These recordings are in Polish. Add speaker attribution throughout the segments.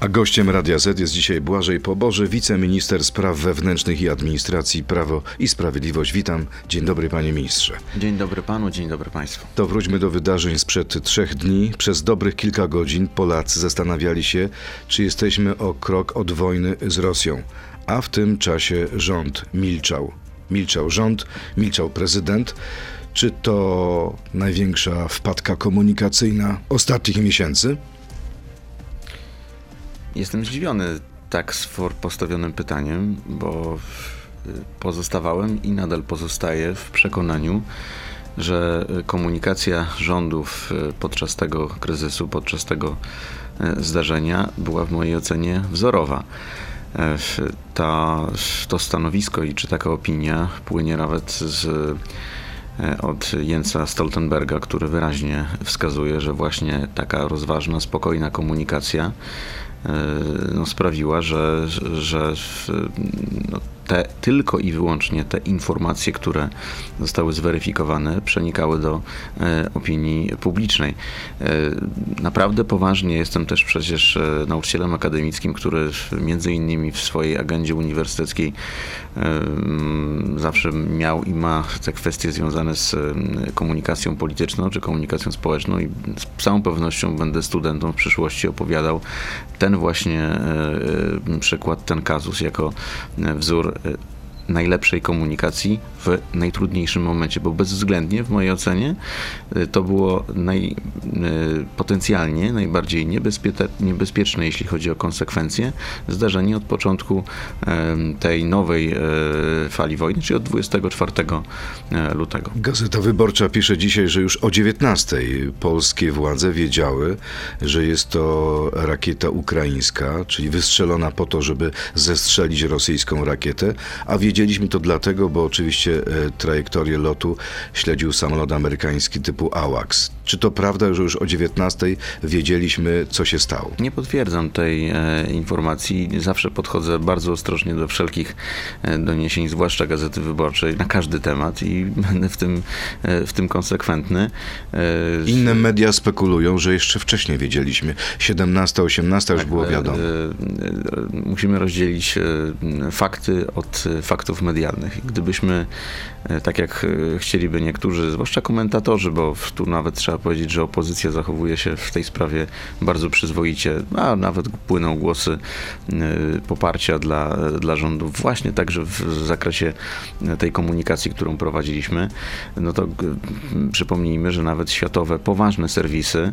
Speaker 1: A gościem Radia Z jest dzisiaj Błażej Poboże, wiceminister spraw wewnętrznych i administracji Prawo i Sprawiedliwość. Witam. Dzień dobry panie ministrze.
Speaker 2: Dzień dobry panu, dzień dobry państwu.
Speaker 1: To wróćmy do wydarzeń sprzed trzech dni. Przez dobrych kilka godzin Polacy zastanawiali się, czy jesteśmy o krok od wojny z Rosją. A w tym czasie rząd milczał. Milczał rząd, milczał prezydent. Czy to największa wpadka komunikacyjna ostatnich miesięcy?
Speaker 2: Jestem zdziwiony tak postawionym pytaniem, bo pozostawałem i nadal pozostaję w przekonaniu, że komunikacja rządów podczas tego kryzysu, podczas tego zdarzenia była w mojej ocenie wzorowa. Ta, to stanowisko i czy taka opinia płynie nawet z od Jensa Stoltenberga, który wyraźnie wskazuje, że właśnie taka rozważna, spokojna komunikacja no, sprawiła, że, że no, te, tylko i wyłącznie te informacje, które zostały zweryfikowane, przenikały do e, opinii publicznej. E, naprawdę poważnie jestem też przecież e, nauczycielem akademickim, który między innymi w swojej agendzie uniwersyteckiej zawsze miał i ma te kwestie związane z komunikacją polityczną czy komunikacją społeczną i z całą pewnością będę studentom w przyszłości opowiadał ten właśnie przykład, ten kazus jako wzór it. Najlepszej komunikacji w najtrudniejszym momencie, bo bezwzględnie w mojej ocenie y, to było naj, y, potencjalnie najbardziej niebezpieczne, jeśli chodzi o konsekwencje, zdarzenie od początku tej nowej e, fali wojny, czyli od 24 e, lutego.
Speaker 1: Gazeta Wyborcza pisze dzisiaj, że już o 19 polskie władze wiedziały, że jest to rakieta ukraińska, czyli wystrzelona po to, żeby zestrzelić rosyjską rakietę, a wiedzieliśmy to dlatego, bo oczywiście E, trajektorię lotu śledził samolot amerykański typu AWACS. Czy to prawda, że już o 19 wiedzieliśmy, co się stało?
Speaker 2: Nie potwierdzam tej e, informacji. Zawsze podchodzę bardzo ostrożnie do wszelkich e, doniesień, zwłaszcza Gazety Wyborczej, na każdy temat i będę w tym, w tym konsekwentny.
Speaker 1: Inne media spekulują, że jeszcze wcześniej wiedzieliśmy. 17, 18 już tak, było wiadomo.
Speaker 2: Musimy rozdzielić fakty od faktów medialnych. Gdybyśmy E, tak jak e, chcieliby niektórzy, zwłaszcza komentatorzy, bo tu nawet trzeba powiedzieć, że opozycja zachowuje się w tej sprawie bardzo przyzwoicie, a nawet płyną głosy e, poparcia dla, dla rządu, właśnie także w zakresie tej komunikacji, którą prowadziliśmy, no to przypomnijmy, że nawet światowe, poważne serwisy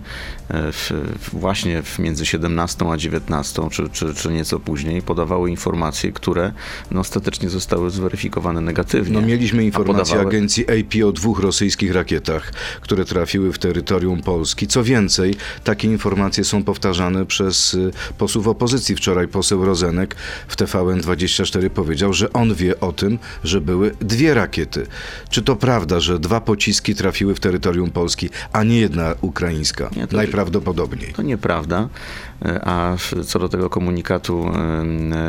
Speaker 2: w, właśnie w między 17 a 19, czy, czy, czy nieco później, podawały informacje, które no, ostatecznie zostały zweryfikowane negatywnie.
Speaker 1: No, mieliśmy informację agencji AP o dwóch rosyjskich rakietach, które trafiły w terytorium Polski. Co więcej, takie informacje są powtarzane przez y, posłów opozycji. Wczoraj poseł Rozenek w TVN24 powiedział, że on wie o tym, że były dwie rakiety. Czy to prawda, że dwa pociski trafiły w terytorium Polski, a nie jedna ukraińska? Nie, to, Najprawdopodobniej.
Speaker 2: To nieprawda. A co do tego komunikatu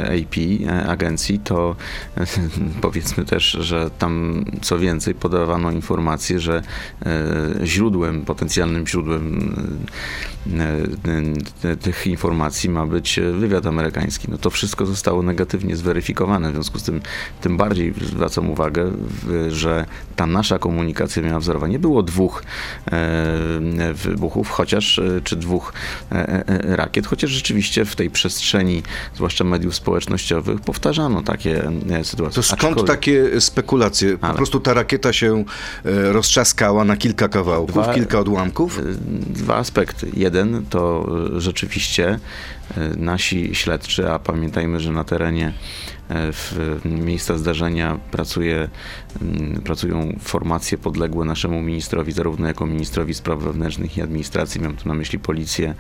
Speaker 2: AP, e, agencji, to powiedzmy też, że tam co więcej podawano informację, że e, źródłem, potencjalnym źródłem e, tych informacji ma być wywiad amerykański. No to wszystko zostało negatywnie zweryfikowane, w związku z tym tym bardziej zwracam uwagę, że ta nasza komunikacja miała wzorowa. Nie było dwóch wybuchów, chociaż, czy dwóch rakiet, chociaż rzeczywiście w tej przestrzeni, zwłaszcza mediów społecznościowych, powtarzano takie e, sytuacje.
Speaker 1: To skąd Aczkolwiek... takie spekulacje? Po Ale... prostu ta rakieta się e, roztrzaskała na kilka kawałków, dwa, kilka odłamków? E,
Speaker 2: dwa aspekty. Jeden to rzeczywiście nasi śledczy, a pamiętajmy, że na terenie w miejsca zdarzenia pracuje, mm, pracują formacje podległe naszemu ministrowi, zarówno jako ministrowi spraw wewnętrznych i administracji, mam tu na myśli policję,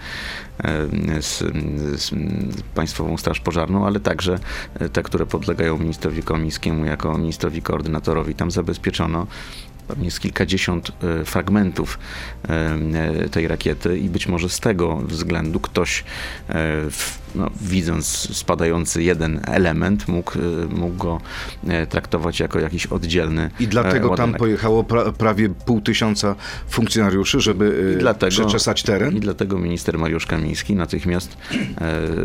Speaker 2: e, z, z Państwową Straż Pożarną, ale także te, które podlegają ministrowi Komińskiemu jako ministrowi koordynatorowi. Tam zabezpieczono pewnie z kilkadziesiąt e, fragmentów e, tej rakiety i być może z tego względu ktoś w no, widząc spadający jeden element, mógł, mógł go traktować jako jakiś oddzielny
Speaker 1: I dlatego
Speaker 2: ładunek.
Speaker 1: tam pojechało pra, prawie pół tysiąca funkcjonariuszy, żeby
Speaker 2: I dlatego,
Speaker 1: przeczesać teren?
Speaker 2: I dlatego minister Mariusz Kamiński natychmiast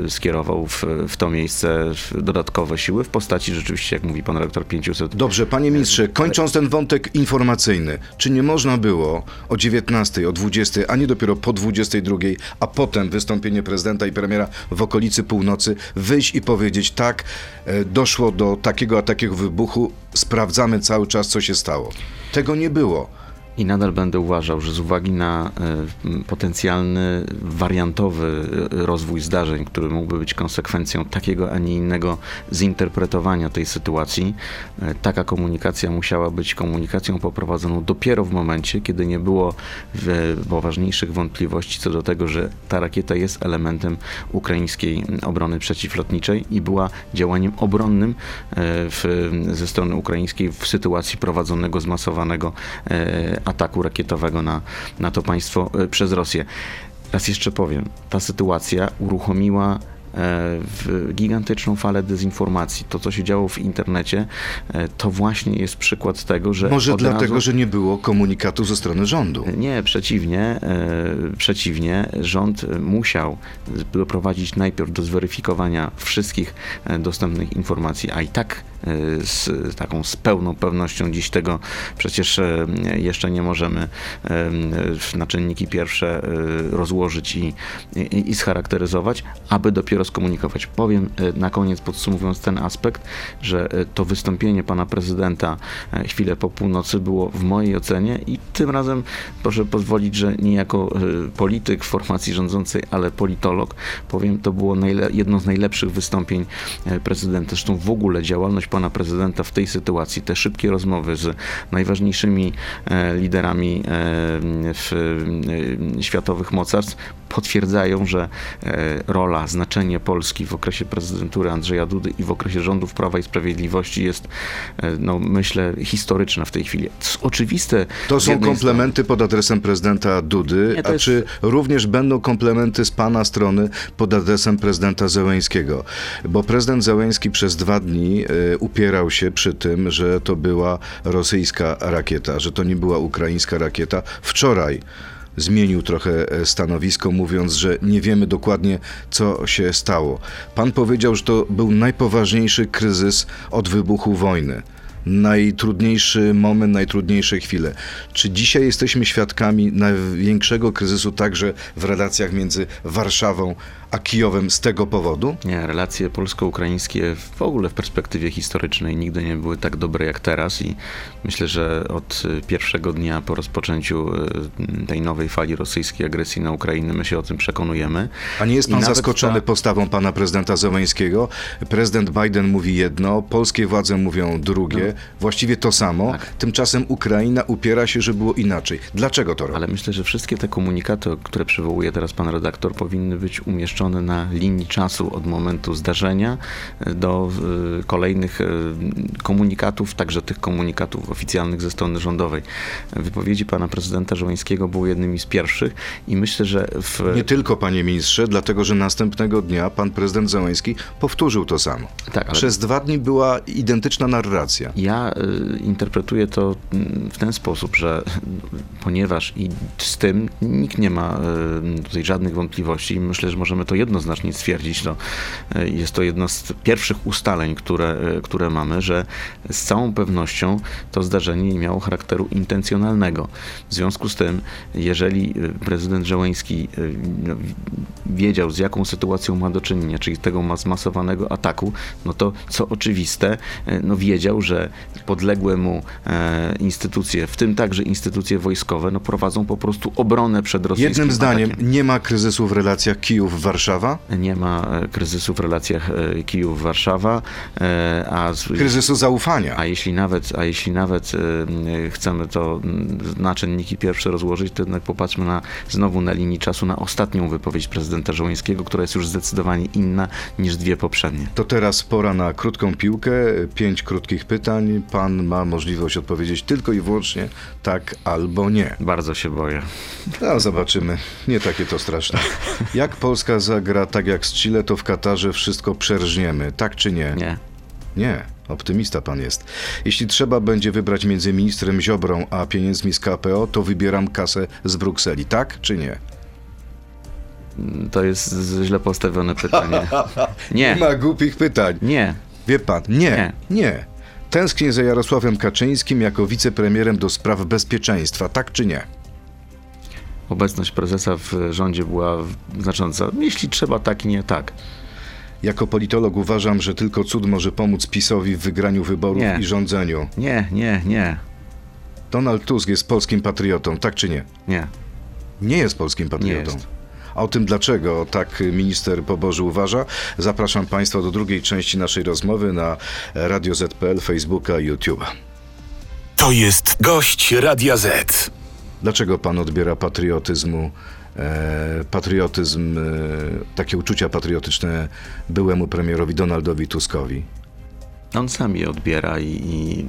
Speaker 2: e, skierował w, w to miejsce dodatkowe siły w postaci rzeczywiście, jak mówi pan rektor, 500.
Speaker 1: Dobrze, panie ministrze, kończąc ten wątek informacyjny, czy nie można było o 19, o 20, a nie dopiero po 22, a potem wystąpienie prezydenta i premiera w okolicy północy, wyjść i powiedzieć tak, e, doszło do takiego a takiego wybuchu, sprawdzamy cały czas, co się stało. Tego nie było.
Speaker 2: I nadal będę uważał, że z uwagi na e, potencjalny wariantowy e, rozwój zdarzeń, który mógłby być konsekwencją takiego, a nie innego zinterpretowania tej sytuacji, e, taka komunikacja musiała być komunikacją poprowadzoną dopiero w momencie, kiedy nie było poważniejszych wątpliwości co do tego, że ta rakieta jest elementem ukraińskiej obrony przeciwlotniczej i była działaniem obronnym w, ze strony ukraińskiej w sytuacji prowadzonego zmasowanego ataku rakietowego na, na to państwo e, przez Rosję. Raz jeszcze powiem, ta sytuacja uruchomiła w gigantyczną falę dezinformacji. To, co się działo w internecie, e, to właśnie jest przykład tego, że.
Speaker 1: Może dlatego, razu... że nie było komunikatu ze strony rządu.
Speaker 2: Nie, przeciwnie. E, przeciwnie, rząd musiał doprowadzić najpierw do zweryfikowania wszystkich e, dostępnych informacji, a i tak z taką z pełną pewnością dziś tego przecież jeszcze nie możemy na czynniki pierwsze rozłożyć i, i, i scharakteryzować, aby dopiero skomunikować. Powiem na koniec, podsumowując ten aspekt, że to wystąpienie pana prezydenta chwilę po północy było w mojej ocenie i tym razem proszę pozwolić, że nie jako polityk w formacji rządzącej, ale politolog, powiem, to było jedno z najlepszych wystąpień prezydenta. Zresztą w ogóle działalność pana prezydenta w tej sytuacji, te szybkie rozmowy z najważniejszymi liderami światowych mocarstw potwierdzają, że rola, znaczenie Polski w okresie prezydentury Andrzeja Dudy i w okresie rządów Prawa i Sprawiedliwości jest, e, no myślę, historyczna w tej chwili. Oczywiste.
Speaker 1: To są komplementy strony... pod adresem prezydenta Dudy, Nie, a jest... czy również będą komplementy z pana strony pod adresem prezydenta Zełęńskiego? Bo prezydent Zełęński przez dwa dni y, upierał się przy tym, że to była rosyjska rakieta, że to nie była ukraińska rakieta. Wczoraj zmienił trochę e, stanowisko, mówiąc, że nie wiemy dokładnie, co się stało. Pan powiedział, że to był najpoważniejszy kryzys od wybuchu wojny najtrudniejszy moment, najtrudniejsze chwile. Czy dzisiaj jesteśmy świadkami największego kryzysu także w relacjach między Warszawą a Kijowem z tego powodu?
Speaker 2: Nie, relacje polsko-ukraińskie w ogóle w perspektywie historycznej nigdy nie były tak dobre jak teraz i myślę, że od pierwszego dnia po rozpoczęciu e, tej nowej fali rosyjskiej agresji na Ukrainę my się o tym przekonujemy.
Speaker 1: A nie jest pan zaskoczony ta... postawą pana prezydenta Zełęńskiego? Prezydent Biden mówi jedno, polskie władze mówią drugie, no. właściwie to samo. Tak. Tymczasem Ukraina upiera się, że było inaczej. Dlaczego to robi?
Speaker 2: Ale myślę, że wszystkie te komunikaty, które przywołuje teraz pan redaktor, powinny być umieszczone na linii czasu od momentu zdarzenia e, do e, kolejnych e, komunikatów, także tych komunikatów oficjalnych ze strony rządowej. Wypowiedzi pana prezydenta Żołańskiego były jednymi z pierwszych i myślę, że w...
Speaker 1: Nie tylko, panie ministrze, dlatego, że następnego dnia pan prezydent Załański powtórzył to samo. Tak, ale... Przez dwa dni była identyczna narracja.
Speaker 2: Ja y, interpretuję to mm, w ten sposób, że ponieważ i z tym nikt nie ma tutaj żadnych wątpliwości, myślę, że możemy to to jednoznacznie stwierdzić. To e, jest to jedno z pierwszych ustaleń, które, e, które mamy, że z całą pewnością to zdarzenie nie miało charakteru intencjonalnego. W związku z tym, jeżeli e, prezydent Żołański no, wiedział, z jaką sytuacją ma do czynienia, czyli tego zmasowanego ataku, no to co oczywiste, no wiedział, że podległe mu instytucje, w tym także instytucje wojskowe, no prowadzą po prostu obronę przed rosyjskim
Speaker 1: Jednym zdaniem,
Speaker 2: atakiem.
Speaker 1: nie ma kryzysu w relacjach Kijów-Warszawa Warszawa?
Speaker 2: Nie ma e, kryzysu w relacjach e, Kijów-Warszawa.
Speaker 1: E, a kryzysu zaufania.
Speaker 2: A jeśli nawet, a jeśli nawet chcemy to na czynniki pierwsze rozłożyć, to jednak popatrzmy na, znowu na linii czasu na ostatnią wypowiedź prezydenta Żołańskiego, która jest już zdecydowanie inna niż dwie poprzednie.
Speaker 1: To teraz pora na krótką piłkę, pięć krótkich pytań pan ma możliwość odpowiedzieć tylko i wyłącznie tak albo nie.
Speaker 2: Bardzo się boję.
Speaker 1: No, zobaczymy. Nie takie to straszne. Jak Polska zagra tak jak z Chile, to w Katarze wszystko przerżniemy. Tak czy nie?
Speaker 2: Nie.
Speaker 1: Nie. Optymista pan jest. Jeśli trzeba będzie wybrać między ministrem Ziobrą a pieniędzmi z KPO, to wybieram kasę z Brukseli. Tak czy nie?
Speaker 2: To jest źle postawione pytanie. Nie.
Speaker 1: Nie ma głupich pytań.
Speaker 2: Nie.
Speaker 1: Wie pan, nie,
Speaker 2: Nie.
Speaker 1: nie. Tęsknię za Jarosławem Kaczyńskim jako wicepremierem do spraw bezpieczeństwa. Tak czy nie?
Speaker 2: Obecność prezesa w rządzie była znacząca. Jeśli trzeba, tak i nie tak.
Speaker 1: Jako politolog uważam, że tylko cud może pomóc PiSowi w wygraniu wyborów
Speaker 2: Nie.
Speaker 1: i rządzeniu.
Speaker 2: Nie, nie, nie,
Speaker 1: Donald Tusk jest polskim patriotą, tak czy nie?
Speaker 2: nie.
Speaker 1: Nie jest polskim patriotą.
Speaker 2: jest.
Speaker 1: A o tym, dlaczego tak minister Poboży uważa, zapraszam Państwa do drugiej części naszej rozmowy na Radio ZPL, Facebooka i YouTube'a.
Speaker 3: To jest gość Radia Z.
Speaker 1: Dlaczego pan odbiera patriotyzmu, e, patriotyzm, e, takie uczucia patriotyczne byłemu premierowi Donaldowi Tuskowi?
Speaker 2: On sam je odbiera i, i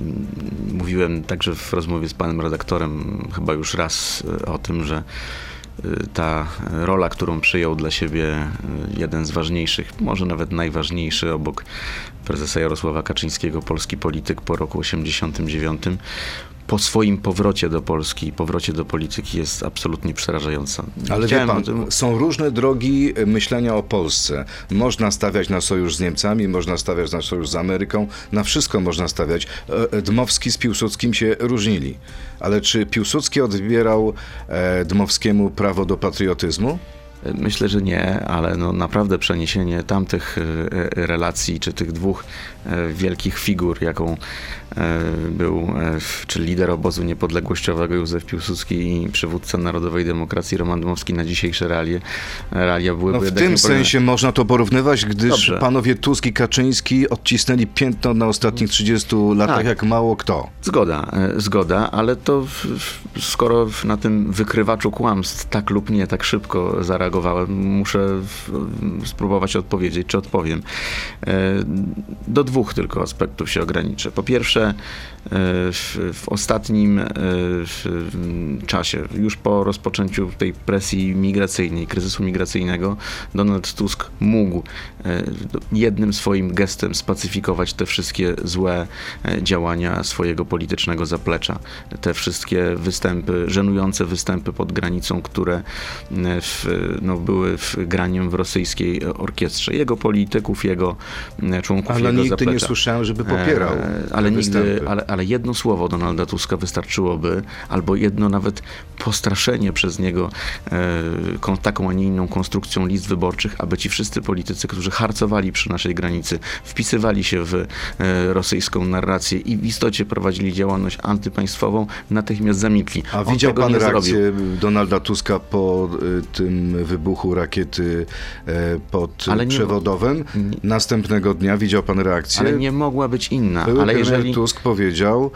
Speaker 2: mówiłem także w rozmowie z panem redaktorem chyba już raz e, o tym, że e, ta rola, którą przyjął dla siebie e, jeden z ważniejszych, może nawet najważniejszy obok prezesa Jarosława Kaczyńskiego, polski polityk po roku 89, po swoim powrocie do Polski, powrocie do polityki jest absolutnie przerażająca.
Speaker 1: Ale
Speaker 2: Chciałem
Speaker 1: wie pan,
Speaker 2: tym-
Speaker 1: są różne drogi myślenia o Polsce. Można stawiać na sojusz z Niemcami, można stawiać na sojusz z Ameryką, na wszystko można stawiać. E, Dmowski z Piłsudskim się różnili. Ale czy Piłsudski odbierał e, Dmowskiemu prawo do patriotyzmu?
Speaker 2: Myślę, że nie, ale no naprawdę przeniesienie tamtych e, e, relacji, czy tych dwóch e, wielkich figur, jaką e, był, e, czy lider obozu niepodległościowego Józef Piłsudski i przywódca Narodowej Demokracji Roman Dmowski na dzisiejsze realie, realia byłyby
Speaker 1: No w tym sensie można to porównywać, gdyż
Speaker 2: Dobrze.
Speaker 1: panowie Tusk i Kaczyński odcisnęli piętno na ostatnich 30 latach
Speaker 2: Tak.
Speaker 1: jak mało kto.
Speaker 2: Zgoda, e, zgoda, ale to w, skoro na tym wykrywaczu kłamstw tak lub nie tak szybko zareagowałem, muszę w, spróbować odpowiedzieć, czy odpowiem. E, Do dwóch tylko aspektów się ograniczę. Po pierwsze, e, w, w ostatnim e, w, czasie, już po rozpoczęciu tej presji migracyjnej, kryzysu migracyjnego, Donald Tusk mógł e, jednym swoim gestem spacyfikować te wszystkie złe działania swojego politycznego zaplecza. Te wszystkie występy, żenujące występy pod granicą, które w, no, były w graniem w rosyjskiej orkiestrze. Jego polityków, jego członków
Speaker 1: Ale
Speaker 2: jego
Speaker 1: nigdy
Speaker 2: zaplecza.
Speaker 1: nie słyszałem, żeby popierał
Speaker 2: E, ale, nigdy, ale, ale jedno słowo Donalda Tuska wystarczyłoby, albo jedno nawet postraszenie przez niego e, taką, a nie inną konstrukcją list wyborczych, aby ci wszyscy politycy, którzy harcowali przy naszej granicy, wpisywali się w e, rosyjską narrację i w istocie prowadzili działalność antypaństwową, natychmiast zamilkli.
Speaker 1: A
Speaker 2: On
Speaker 1: widział pan reakcję
Speaker 2: zrobił.
Speaker 1: Donalda Tuska po y, tym wybuchu rakiety e, pod
Speaker 2: nie-
Speaker 1: przewodowem?
Speaker 2: nie-
Speaker 1: Następnego dnia widział pan reakcję?
Speaker 2: Ale nie mogła być inna.
Speaker 1: Były
Speaker 2: ale
Speaker 1: premier
Speaker 2: jeżeli...
Speaker 1: Tusk powiedział,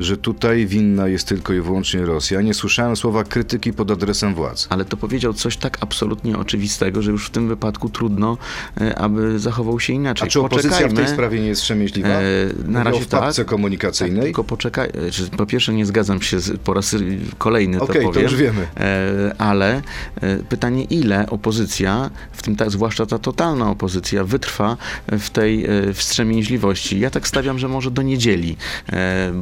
Speaker 1: że tutaj winna jest tylko i wyłącznie Rosja. Nie słyszałem słowa krytyki pod adresem władz.
Speaker 2: Ale to powiedział coś tak absolutnie oczywistego, że już w tym wypadku trudno, e, aby zachował się inaczej.
Speaker 1: A czy opozycja w tej
Speaker 2: Poczekajmy.
Speaker 1: sprawie nie jest wstrzemięźliwa?
Speaker 2: E, na razie
Speaker 1: o wpadce
Speaker 2: tak.
Speaker 1: komunikacyjnej.
Speaker 2: Tak, tylko poczekaj, e, po pierwsze nie zgadzam się z, po raz kolejny to
Speaker 1: Okej, to
Speaker 2: powiem.
Speaker 1: już wiemy.
Speaker 2: E, ale e, pytanie, ile opozycja, w tym ta, zwłaszcza ta totalna opozycja, wytrwa w tej e, wstrzemięźliwości. Ja tak stawiam, że może do niedzieli e,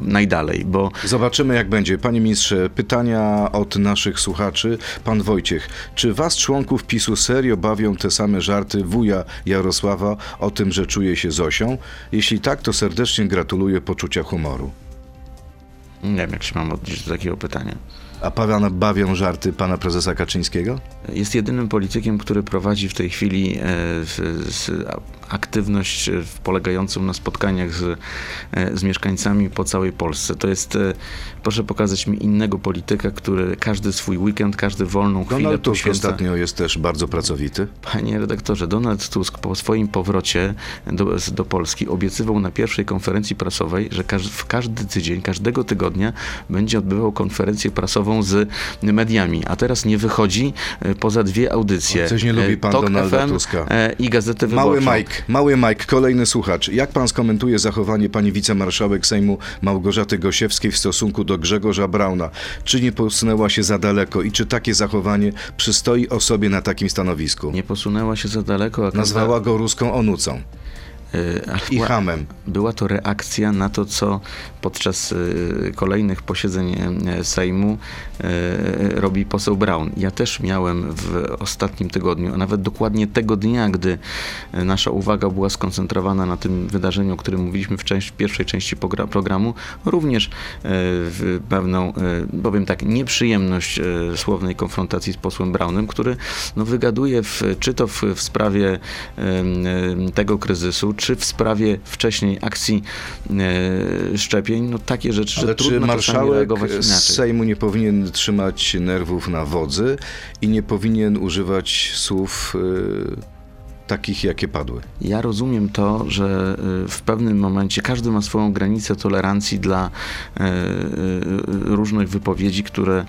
Speaker 2: najdalej, bo
Speaker 1: Zobaczymy, jak będzie. Panie ministrze, pytania od naszych słuchaczy. Pan Wojciech, czy was, członków PiSu, serio bawią te same żarty wuja Jarosława o tym, że czuje się Zosią? Jeśli tak, to serdecznie gratuluję poczucia humoru.
Speaker 2: nie wiem, jak się mam odnieść do takiego pytania.
Speaker 1: A pana bawią żarty pana prezesa Kaczyńskiego?
Speaker 2: Jest jedynym politykiem, który prowadzi w tej chwili e, aktywność e, polegającą na spotkaniach z, e, z mieszkańcami po całej Polsce. To jest, proszę pokazać mi innego polityka, który każdy swój weekend, każdy wolną chwilę
Speaker 1: Donald Tusk
Speaker 2: poświęca.
Speaker 1: ostatnio jest też bardzo pracowity.
Speaker 2: Panie redaktorze, Donald Tusk po swoim powrocie do, do Polski obiecywał na pierwszej konferencji prasowej, że każ, w każdy tydzień, każdego tygodnia będzie odbywał konferencję prasową z mediami, a teraz nie wychodzi e, poza dwie audycje.
Speaker 1: Coś nie lubi
Speaker 2: E,
Speaker 1: pan
Speaker 2: Tok
Speaker 1: Donalda
Speaker 2: FM
Speaker 1: Tuska.
Speaker 2: e, i Gazetę
Speaker 1: Mały
Speaker 2: Wyborczą.
Speaker 1: Mike. Mały Mike, kolejny słuchacz. Jak pan skomentuje zachowanie pani wicemarszałek Sejmu Małgorzaty Gosiewskiej w stosunku do Grzegorza Brauna? Czy nie posunęła się za daleko i czy takie zachowanie przystoi osobie na takim stanowisku?
Speaker 2: Nie posunęła się za daleko. A
Speaker 1: Nazwała go ruską onucą i
Speaker 2: była-
Speaker 1: hamem.
Speaker 2: Była to reakcja na to, co podczas y, kolejnych posiedzeń y, Sejmu robi poseł Braun. Ja też miałem w ostatnim tygodniu, a nawet dokładnie tego dnia, gdy nasza uwaga była skoncentrowana na tym wydarzeniu, o którym mówiliśmy w części, pierwszej części programu, również w pewną, powiem tak, nieprzyjemność słownej konfrontacji z posłem Braunem, który no, wygaduje w, czy to w, w sprawie tego kryzysu, czy w sprawie wcześniej akcji e, szczepień, no takie rzeczy,
Speaker 1: Ale
Speaker 2: że
Speaker 1: czy
Speaker 2: trudno
Speaker 1: marszałek z. Sejmu nie powinien trzymać nerwów na wodzy i nie powinien używać słów y, takich, jakie padły?
Speaker 2: Ja rozumiem to, że y, w pewnym momencie każdy ma swoją granicę tolerancji dla e, e, różnych wypowiedzi, które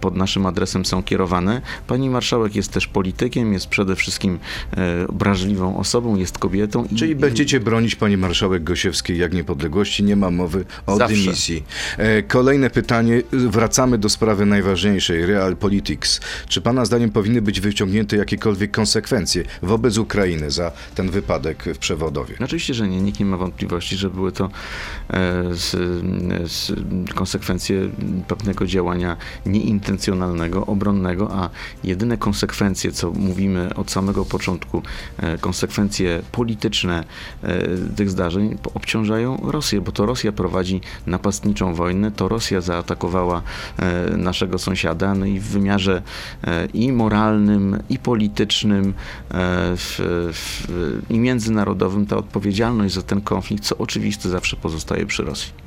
Speaker 2: pod naszym adresem są kierowane. Pani marszałek jest też politykiem, jest przede wszystkim e, obraźliwą osobą, jest kobietą. i-
Speaker 1: Czyli
Speaker 2: i-
Speaker 1: będziecie bronić pani marszałek Gosiewskiej jak niepodległości, nie ma mowy o
Speaker 2: Zawsze.
Speaker 1: dymisji. E, Kolejne pytanie, wracamy do sprawy najważniejszej, realpolitics. Czy pana zdaniem powinny być wyciągnięte jakiekolwiek konsekwencje wobec Ukrainy za ten wypadek w Przewodowie?
Speaker 2: Oczywiście, że nie. Nikt nie ma wątpliwości, że były to e, z, z konsekwencje pewnego działania nieintencjonalnego, obronnego, a jedyne konsekwencje, co mówimy od samego początku, e, konsekwencje polityczne e, tych zdarzeń obciążają Rosję, bo to Rosja prowadzi napastniczą wojnę, to Rosja zaatakowała naszego sąsiada, no i w wymiarze i moralnym, i politycznym, w, w, i międzynarodowym ta odpowiedzialność za ten konflikt, co oczywiste, zawsze pozostaje przy Rosji.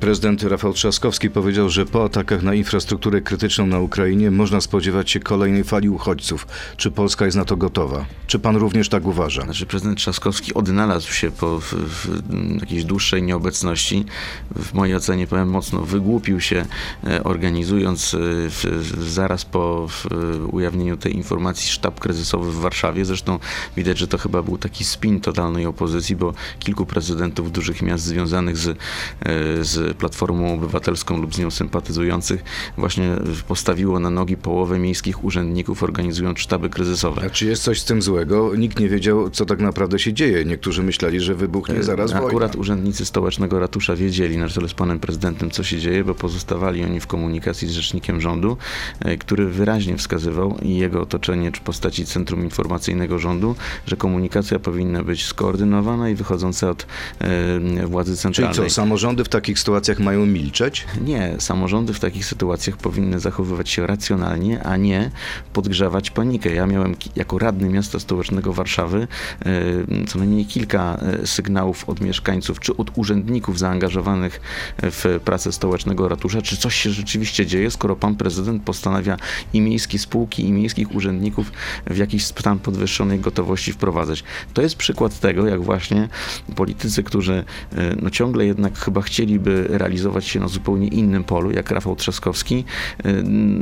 Speaker 1: Prezydent Rafał Trzaskowski powiedział, że po atakach na infrastrukturę krytyczną na Ukrainie można spodziewać się kolejnej fali uchodźców. Czy Polska jest na to gotowa? Czy pan również tak uważa?
Speaker 2: Znaczy prezydent Trzaskowski odnalazł się po w, w jakiejś dłuższej nieobecności. W mojej ocenie powiem mocno wygłupił się, e, organizując e, w, zaraz po ujawnieniu tej informacji sztab kryzysowy w Warszawie. Zresztą widać, że to chyba był taki spin totalnej opozycji, bo kilku prezydentów dużych miast związanych z, e, z Platformą Obywatelską lub z nią sympatyzujących właśnie postawiło na nogi połowę miejskich urzędników organizując sztaby kryzysowe.
Speaker 1: A czy jest coś z tym złego? Nikt nie wiedział, co tak naprawdę się dzieje. Niektórzy myśleli, że wybuchnie zaraz
Speaker 2: Akurat
Speaker 1: wojna.
Speaker 2: urzędnicy stołecznego ratusza wiedzieli na czele z panem prezydentem, co się dzieje, bo pozostawali oni w komunikacji z rzecznikiem rządu, e, który wyraźnie wskazywał i jego otoczenie, czy postaci Centrum Informacyjnego Rządu, że komunikacja powinna być skoordynowana i wychodząca od e, władzy
Speaker 1: Czyli
Speaker 2: centralnej.
Speaker 1: co, samorządy w takich sytuacjach mają milczeć?
Speaker 2: Nie, samorządy w takich sytuacjach powinny zachowywać się racjonalnie, a nie podgrzewać panikę. Ja miałem jako radny miasta stołecznego Warszawy e, co najmniej kilka e, sygnałów od mieszkańców czy od urzędników zaangażowanych w pracę stołecznego ratusza, czy coś się rzeczywiście dzieje, skoro pan prezydent postanawia i miejskie spółki, i miejskich urzędników w jakiś stan podwyższonej gotowości wprowadzać. To jest przykład tego, jak właśnie politycy, którzy e, no, ciągle jednak chyba chcieliby realizować się na zupełnie innym polu, jak Rafał Trzaskowski, e,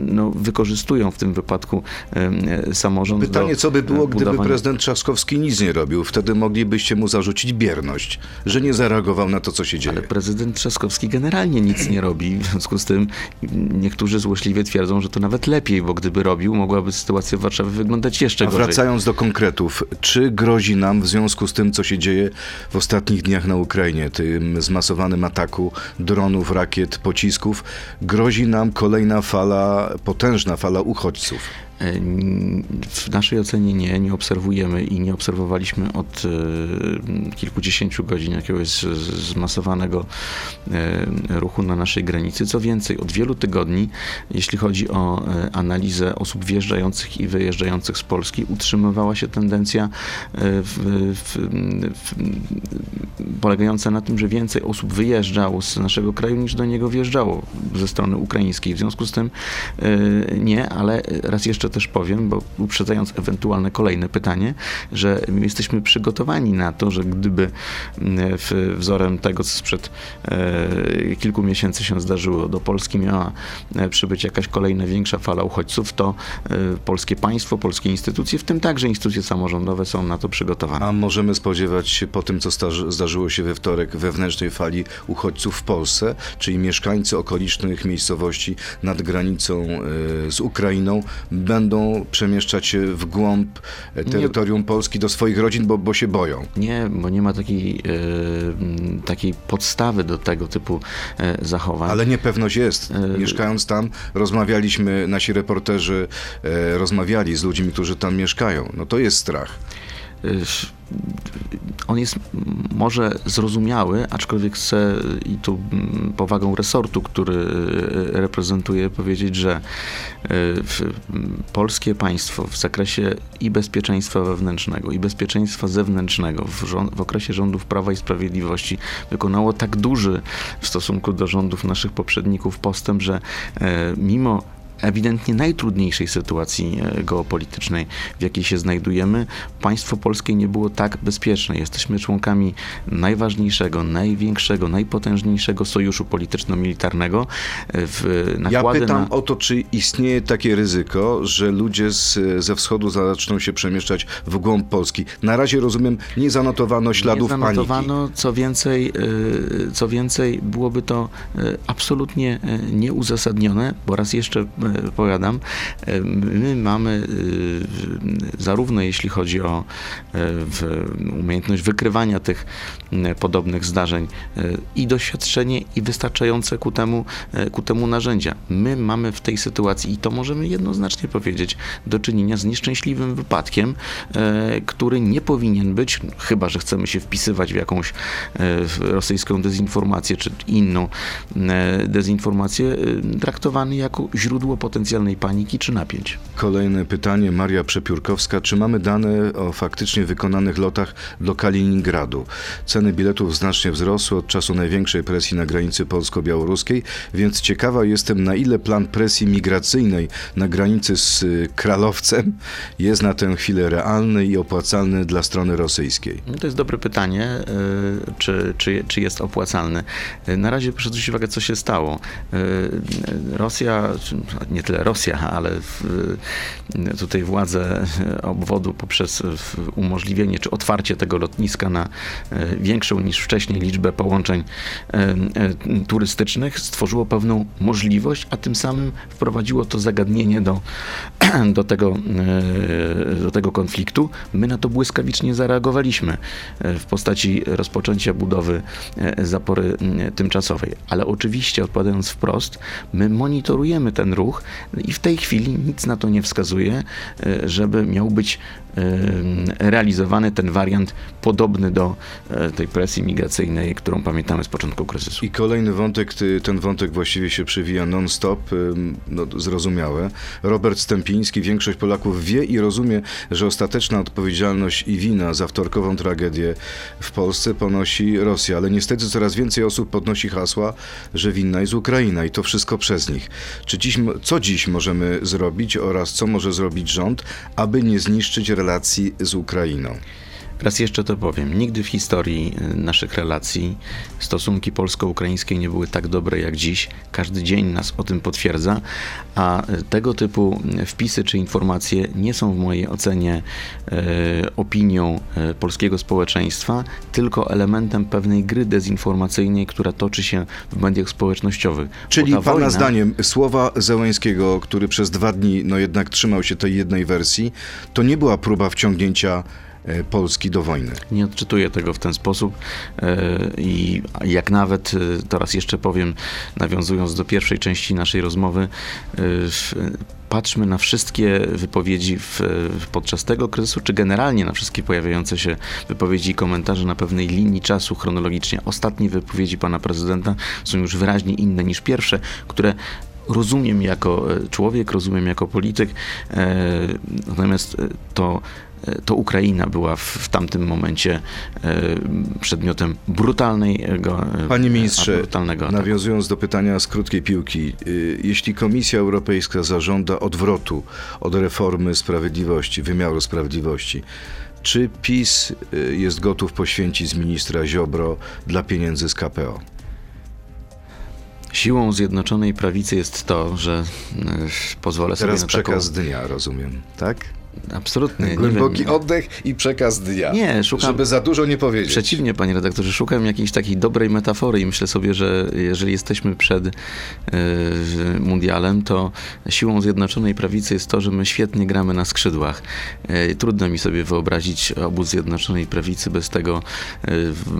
Speaker 2: no, wykorzystują w tym wypadku e, samorząd
Speaker 1: Pytanie, co by było,
Speaker 2: e,
Speaker 1: gdyby
Speaker 2: budowania-
Speaker 1: prezydent Trzaskowski nic nie robił? Wtedy moglibyście mu zarzucić bierność, że nie zareagował na to, co się dzieje.
Speaker 2: Ale prezydent Trzaskowski generalnie nic nie robi, w związku z tym niektórzy złośliwie twierdzą, że to nawet lepiej, bo gdyby robił, mogłaby sytuacja w Warszawie wyglądać jeszcze
Speaker 1: A
Speaker 2: gorzej.
Speaker 1: wracając do konkretów, czy grozi nam w związku z tym, co się dzieje w ostatnich dniach na Ukrainie, tym zmasowanym ataku dronów, rakiet, pocisków, grozi nam kolejna fala, potężna fala uchodźców?
Speaker 2: E, W naszej ocenie nie, nie obserwujemy i nie obserwowaliśmy od e, kilkudziesięciu godzin jakiegoś zmasowanego e, ruchu na naszej granicy. Co więcej, od wielu tygodni, jeśli chodzi o analizę osób wjeżdżających i wyjeżdżających z Polski, utrzymywała się tendencja w, w, w, polegająca na tym, że więcej osób wyjeżdżało z naszego kraju niż do niego wjeżdżało ze strony ukraińskiej. W związku z tym nie, ale raz jeszcze też powiem, bo uprzedzając ewentualne kolejne pytanie, że jesteśmy przygotowani na to, że gdyby mm, w, wzorem tego, co sprzed e, kilku miesięcy się zdarzyło, do Polski miała e, przybyć jakaś kolejna większa fala uchodźców, to e, polskie państwo, polskie instytucje, w tym także instytucje samorządowe są na to przygotowane.
Speaker 1: A możemy spodziewać się po tym, co zdarzyło się we wtorek, wewnętrznej fali uchodźców w Polsce, czyli mieszkańcy okolicznych miejscowości nad granicą z Ukrainą będą przemieszczać się w głąb terytorium nie, Polski do swoich rodzin, bo, bo się boją.
Speaker 2: Nie, bo nie ma takiej, e, takiej podstawy do tego typu e, zachowań.
Speaker 1: Ale niepewność jest. E, Mieszkając tam, rozmawialiśmy, nasi reporterzy e, rozmawiali z ludźmi, którzy tam mieszkają. No to jest strach.
Speaker 2: On jest może zrozumiały, aczkolwiek chcę i tu mm, powagą resortu, który e, reprezentuję, powiedzieć, że e, polskie państwo w zakresie i bezpieczeństwa wewnętrznego, i bezpieczeństwa zewnętrznego w, w okresie rządów Prawa i Sprawiedliwości wykonało tak duży w stosunku do rządów naszych poprzedników postęp, że e, mimo ewidentnie najtrudniejszej sytuacji e, geopolitycznej, w jakiej się znajdujemy, państwo polskie nie było tak bezpieczne. Jesteśmy członkami najważniejszego, największego, najpotężniejszego sojuszu polityczno-militarnego. E,
Speaker 1: ja pytam na... o to, czy istnieje takie ryzyko, że ludzie z, ze wschodu zaczną się przemieszczać w głąb Polski. Na razie rozumiem, nie zanotowano śladów
Speaker 2: nie zanotowano,
Speaker 1: paniki.
Speaker 2: Co więcej, e, co więcej, byłoby to absolutnie nieuzasadnione, bo raz jeszcze powiadam, my mamy y, zarówno jeśli chodzi o e, umiejętność wykrywania tych podobnych zdarzeń i doświadczenie i wystarczające ku temu, ku temu narzędzia. My mamy w tej sytuacji, i to możemy jednoznacznie powiedzieć, do czynienia z nieszczęśliwym wypadkiem, który nie powinien być, chyba że chcemy się wpisywać w jakąś rosyjską dezinformację czy inną dezinformację, traktowany jako źródło potencjalnej paniki czy napięć.
Speaker 1: Kolejne pytanie, Maria Przepiórkowska. Czy mamy dane o faktycznie wykonanych lotach do Kaliningradu? Ceny biletów znacznie wzrosły od czasu największej presji na granicy polsko-białoruskiej, więc ciekawa jestem, na ile plan presji migracyjnej na granicy z y, Kralowcem jest na tę chwilę realny i opłacalny dla strony rosyjskiej.
Speaker 2: No to jest dobre pytanie, y, czy, czy, czy jest opłacalny. Y, na razie proszę zwrócić uwagę, co się stało. Rosja, nie tyle Rosja, ale tutaj władze obwodu poprzez umożliwienie czy otwarcie tego lotniska na e, większą niż wcześniej liczbę połączeń e, turystycznych stworzyło pewną możliwość, a tym samym wprowadziło to zagadnienie do, do, tego, do tego konfliktu. My na to błyskawicznie zareagowaliśmy w postaci rozpoczęcia budowy zapory tymczasowej. Ale oczywiście, odpowiadając wprost, my monitorujemy ten ruch i w tej chwili nic na to nie wskazuje, e, żeby miał być realizowany ten wariant podobny do e, tej presji migracyjnej, którą pamiętamy z początku kryzysu.
Speaker 1: I kolejny wątek, ten wątek właściwie się przewija non-stop, no, zrozumiałe. Robert Stępiński, większość Polaków wie i rozumie, że ostateczna odpowiedzialność i wina za wtorkową tragedię w Polsce ponosi Rosja, ale niestety coraz więcej osób podnosi hasła, że winna jest Ukraina i to wszystko przez nich. Czy dziś, co dziś możemy zrobić oraz co może zrobić rząd, aby nie zniszczyć z Ukrainą?
Speaker 2: Raz jeszcze to powiem. Nigdy w historii y, naszych relacji stosunki polsko-ukraińskie nie były tak dobre jak dziś. Każdy dzień nas o tym potwierdza, a y, tego typu y, wpisy czy informacje nie są w mojej ocenie e, opinią polskiego społeczeństwa, tylko elementem pewnej gry dezinformacyjnej, która toczy się w mediach społecznościowych.
Speaker 1: Czyli pana wojna... zdaniem słowa Zełęskiego, który przez dwa dni no jednak trzymał się tej jednej wersji, to nie była próba wciągnięcia Polski do wojny.
Speaker 2: Nie odczytuję tego w ten sposób e, i jak nawet, e, teraz jeszcze powiem, nawiązując do pierwszej części naszej rozmowy, patrzmy na wszystkie wypowiedzi w, podczas tego kryzysu, czy generalnie na wszystkie pojawiające się wypowiedzi i komentarze na pewnej linii czasu chronologicznie. Ostatnie wypowiedzi pana prezydenta są już wyraźnie inne niż pierwsze, które rozumiem jako człowiek, rozumiem jako polityk, natomiast to to Ukraina była w, w tamtym momencie przedmiotem brutalnego,
Speaker 1: Panie ministrze,
Speaker 2: brutalnego ataku.
Speaker 1: nawiązując do pytania z krótkiej piłki, jeśli Komisja Europejska zażąda odwrotu od reformy sprawiedliwości, wymiaru sprawiedliwości, czy PiS jest gotów poświęcić z ministra Ziobro dla pieniędzy z KPO?
Speaker 2: Siłą Zjednoczonej Prawicy jest to, że pozwolę
Speaker 1: Teraz
Speaker 2: sobie na
Speaker 1: przekaz
Speaker 2: taką...
Speaker 1: dnia, rozumiem, tak?
Speaker 2: Absolutnie.
Speaker 1: Głęboki oddech i przekaz dnia.
Speaker 2: Nie, szukam-
Speaker 1: Żeby za dużo nie powiedzieć.
Speaker 2: Przeciwnie, panie redaktorze, szukam jakiejś takiej dobrej metafory i myślę sobie, że jeżeli jesteśmy przed e, mundialem, to siłą Zjednoczonej Prawicy jest to, że my świetnie gramy na skrzydłach. E, trudno mi sobie wyobrazić obóz Zjednoczonej Prawicy bez tego e,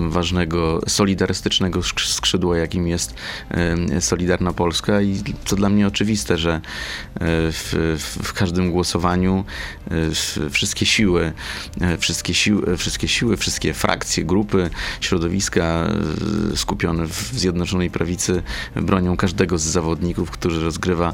Speaker 2: ważnego, solidarystycznego skrzy- skrzydła, jakim jest Solidarna Polska i to dla mnie oczywiste, że w, w, każdym głosowaniu wszystkie siły, e, wszystkie siły, wszystkie siły, wszystkie frakcje, grupy, środowiska e, skupione w Zjednoczonej Prawicy bronią każdego z zawodników, który rozgrywa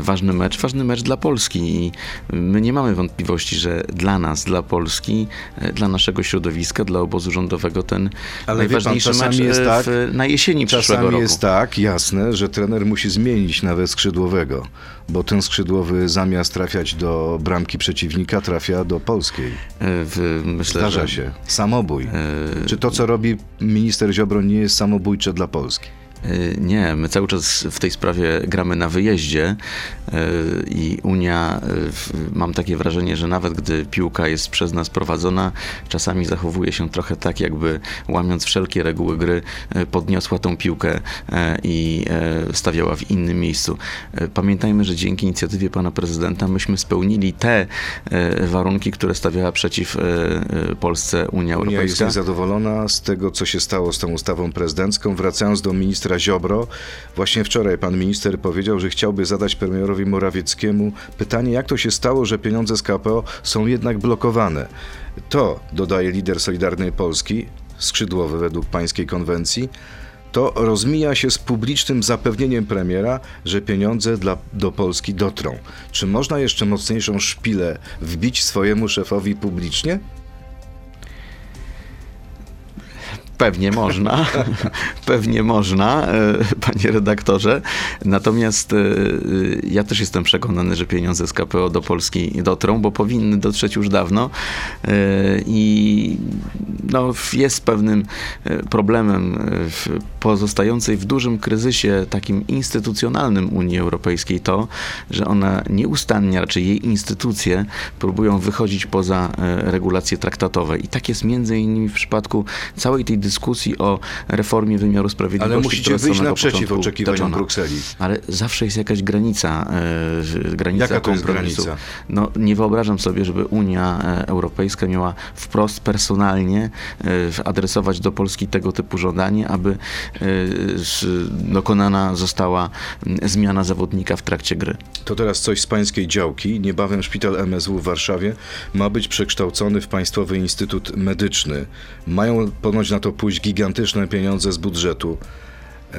Speaker 2: ważny mecz, ważny mecz dla Polski i my nie mamy wątpliwości, że dla nas, dla Polski, dla naszego środowiska, dla obozu rządowego ten
Speaker 1: Ale pan,
Speaker 2: najważniejszy
Speaker 1: czasami
Speaker 2: mecz
Speaker 1: jest tak-
Speaker 2: w, na jesieni przyszłego
Speaker 1: Czasami
Speaker 2: roku.
Speaker 1: jest tak, jasne, że trener musi zmienić nawet skrzydłowego, bo ten skrzydłowy zamiast trafiać do bramki przeciwnika, trafia do polskiej.
Speaker 2: E, w, myślę,
Speaker 1: Zdarza
Speaker 2: że,
Speaker 1: się. Samobój.
Speaker 2: e,
Speaker 1: Czy to, co robi minister Ziobro, nie jest samobójcze dla Polski?
Speaker 2: Y, Nie, my cały czas w tej sprawie gramy na wyjeździe y, i Unia, y, mam takie wrażenie, że nawet gdy piłka jest przez nas prowadzona, czasami zachowuje się trochę tak, jakby łamiąc wszelkie reguły gry, podniosła tą piłkę i stawiała w innym miejscu. Pamiętajmy, że dzięki inicjatywie pana prezydenta myśmy spełnili te warunki, które stawiała przeciw Polsce Unia
Speaker 1: Unia jest
Speaker 2: Europejska.
Speaker 1: niezadowolona z tego, co się stało z tą ustawą prezydencką. Wracając do ministra Ziobro, właśnie wczoraj pan minister powiedział, że chciałby zadać premierowi Morawieckiemu pytanie, jak to się stało, że pieniądze z KPO są jednak blokowane. To, dodaje lider Solidarnej Polski, skrzydłowy według pańskiej konwencji, to rozmija się z publicznym zapewnieniem premiera, że pieniądze dla, do Polski dotrą. Czy można jeszcze mocniejszą szpilę wbić swojemu szefowi publicznie?
Speaker 2: Pewnie można, pewnie można, e, panie redaktorze. Natomiast e, ja też jestem przekonany, że pieniądze z KPO do Polski dotrą, bo powinny dotrzeć już dawno E, i no, jest pewnym e, problemem e, pozostającej w dużym kryzysie takim instytucjonalnym Unii Europejskiej to, że ona nieustannie, raczej jej instytucje próbują wychodzić poza e, regulacje traktatowe. I tak jest między innymi w przypadku całej tej dyskusji o reformie wymiaru sprawiedliwości.
Speaker 1: Ale musicie wyjść naprzeciw oczekiwaniom. Brukseli.
Speaker 2: Ale zawsze jest jakaś granica, e, granica
Speaker 1: Jaka
Speaker 2: kompromisu.
Speaker 1: granica?
Speaker 2: No, nie wyobrażam sobie, żeby Unia e, Europejska miała wprost personalnie e, adresować do Polski tego typu żądanie, aby e, dokonana została zmiana zawodnika w trakcie gry.
Speaker 1: To teraz coś z pańskiej działki. Niebawem szpital MSW w Warszawie ma być przekształcony w Państwowy Instytut Medyczny. Mają ponoć na to pójść gigantyczne pieniądze z budżetu. E,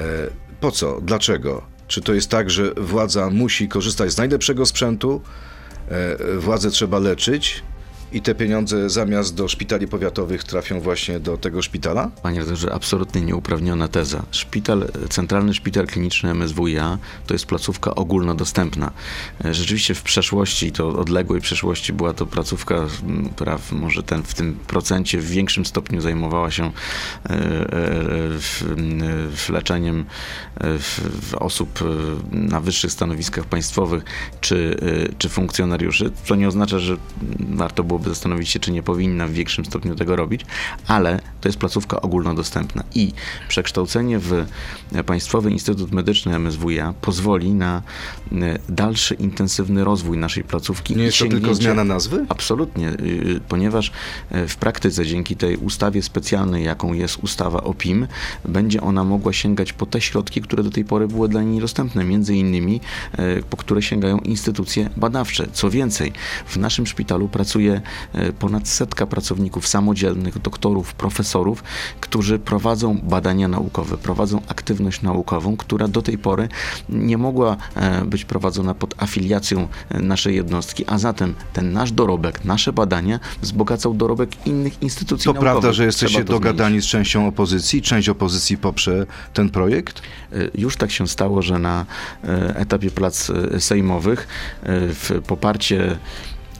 Speaker 1: po co? Dlaczego? Czy to jest tak, że władza musi korzystać z najlepszego sprzętu, e, władzę trzeba leczyć i te pieniądze zamiast do szpitali powiatowych trafią właśnie do tego szpitala?
Speaker 2: Panie redaktorze, absolutnie nieuprawniona teza. Szpital, Centralny Szpital Kliniczny MSWiA to jest placówka ogólnodostępna. E, Rzeczywiście w przeszłości, to odległej przeszłości była to placówka, m, która w, może ten, w tym procencie w większym stopniu zajmowała się e, e, leczeniem osób na wyższych stanowiskach państwowych czy, czy funkcjonariuszy. To nie oznacza, że warto byłoby zastanowić się, czy nie powinna w większym stopniu tego robić, ale to jest placówka ogólnodostępna i przekształcenie w Państwowy Instytut Medyczny MSWiA pozwoli na e, dalszy intensywny rozwój naszej placówki.
Speaker 1: Nie jest to tylko zmiana nazwy?
Speaker 2: Absolutnie, y, ponieważ e, w praktyce dzięki tej ustawie specjalnej, jaką jest ustawa o PIM, będzie ona mogła sięgać po te środki, które do tej pory były dla niej niedostępne, między innymi e, po które sięgają instytucje badawcze. Co więcej, w naszym szpitalu pracuje ponad setka pracowników samodzielnych, doktorów, profesorów, którzy prowadzą badania naukowe, prowadzą aktywność naukową, która do tej pory nie mogła e, być prowadzona pod afiliacją e, naszej jednostki, a zatem ten nasz dorobek, nasze badania wzbogacał dorobek innych instytucji
Speaker 1: To
Speaker 2: naukowych.
Speaker 1: prawda, że jesteście
Speaker 2: to
Speaker 1: dogadani z częścią opozycji? Część opozycji poprze ten projekt?
Speaker 2: Już tak się stało, że na etapie plac sejmowych w poparcie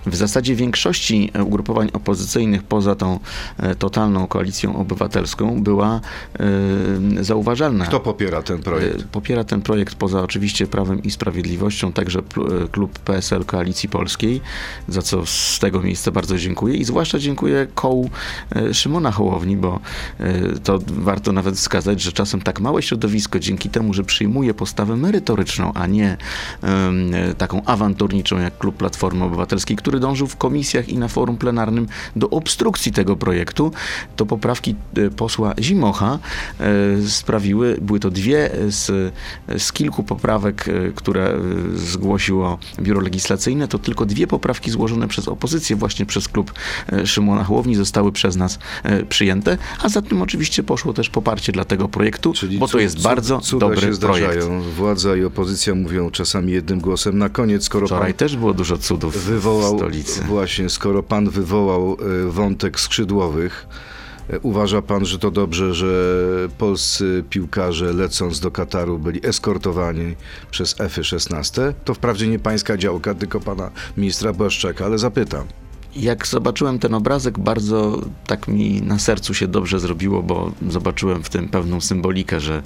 Speaker 2: w zasadzie większości e, ugrupowań opozycyjnych poza tą e, totalną koalicją obywatelską była e, zauważalna.
Speaker 1: Kto popiera ten projekt?
Speaker 2: Popiera ten projekt poza oczywiście Prawem i Sprawiedliwością, także klub PSL Koalicji Polskiej, za co z tego miejsca bardzo dziękuję i zwłaszcza dziękuję kołu Szymona Hołowni, bo to warto nawet wskazać, że czasem tak małe środowisko dzięki temu, że przyjmuje postawę merytoryczną, a nie taką awanturniczą jak klub Platformy Obywatelskiej, który dążył w komisjach i na forum plenarnym do obstrukcji tego projektu, to poprawki e, posła Zimocha e, sprawiły, były to dwie z, z kilku poprawek, e, które zgłosiło Biuro Legislacyjne, to tylko dwie poprawki złożone przez opozycję, właśnie przez klub Szymona Hołowni, zostały przez nas przyjęte, a za tym oczywiście poszło też poparcie dla tego projektu, bo to
Speaker 1: cud-
Speaker 2: jest
Speaker 1: cud-
Speaker 2: bardzo
Speaker 1: cuda
Speaker 2: dobry
Speaker 1: się
Speaker 2: projekt.
Speaker 1: zdarzają. Władza i opozycja mówią czasami jednym głosem. Na koniec, skoro
Speaker 2: Wczoraj też było dużo cudów
Speaker 1: wywołał,
Speaker 2: stolicy.
Speaker 1: właśnie, skoro pan wywołał e, wątek skrzydłowych, e, uważa pan, że to dobrze, że polscy piłkarze lecąc do Kataru byli eskortowani przez F-16? To wprawdzie nie pańska działka, tylko pana ministra Błaszczaka, ale zapytam.
Speaker 2: Jak zobaczyłem ten obrazek, bardzo tak mi na sercu się dobrze zrobiło, bo zobaczyłem w tym pewną symbolikę, że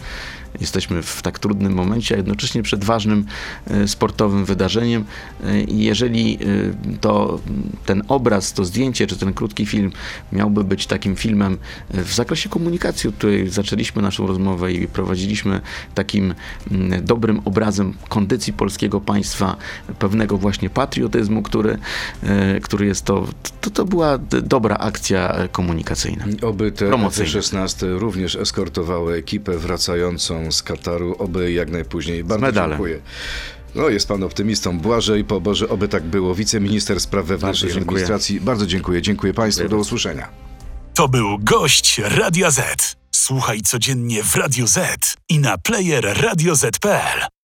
Speaker 2: jesteśmy w tak trudnym momencie, a jednocześnie przed ważnym e, sportowym wydarzeniem. E, jeżeli e, to ten obraz, to zdjęcie, czy ten krótki film miałby być takim filmem w zakresie komunikacji, od której zaczęliśmy naszą rozmowę i prowadziliśmy takim mm, dobrym obrazem kondycji polskiego państwa, pewnego właśnie patriotyzmu, który, który jest to, to, to była d- dobra akcja e, komunikacyjna.
Speaker 1: Oby te
Speaker 2: Promocyjne.
Speaker 1: F-16 również eskortowały ekipę wracającą z Kataru, oby jak najpóźniej. Bardzo dziękuję. No, jest pan optymistą. Błażej Poboże, oby tak było. Wiceminister Spraw Wewnętrznych i. Administracji. Bardzo dziękuję. Dziękuję państwu.
Speaker 2: Dziękuję
Speaker 1: Do usłyszenia.
Speaker 3: To był gość Radia Z. Słuchaj codziennie w Radio Z i na player radioz.pl.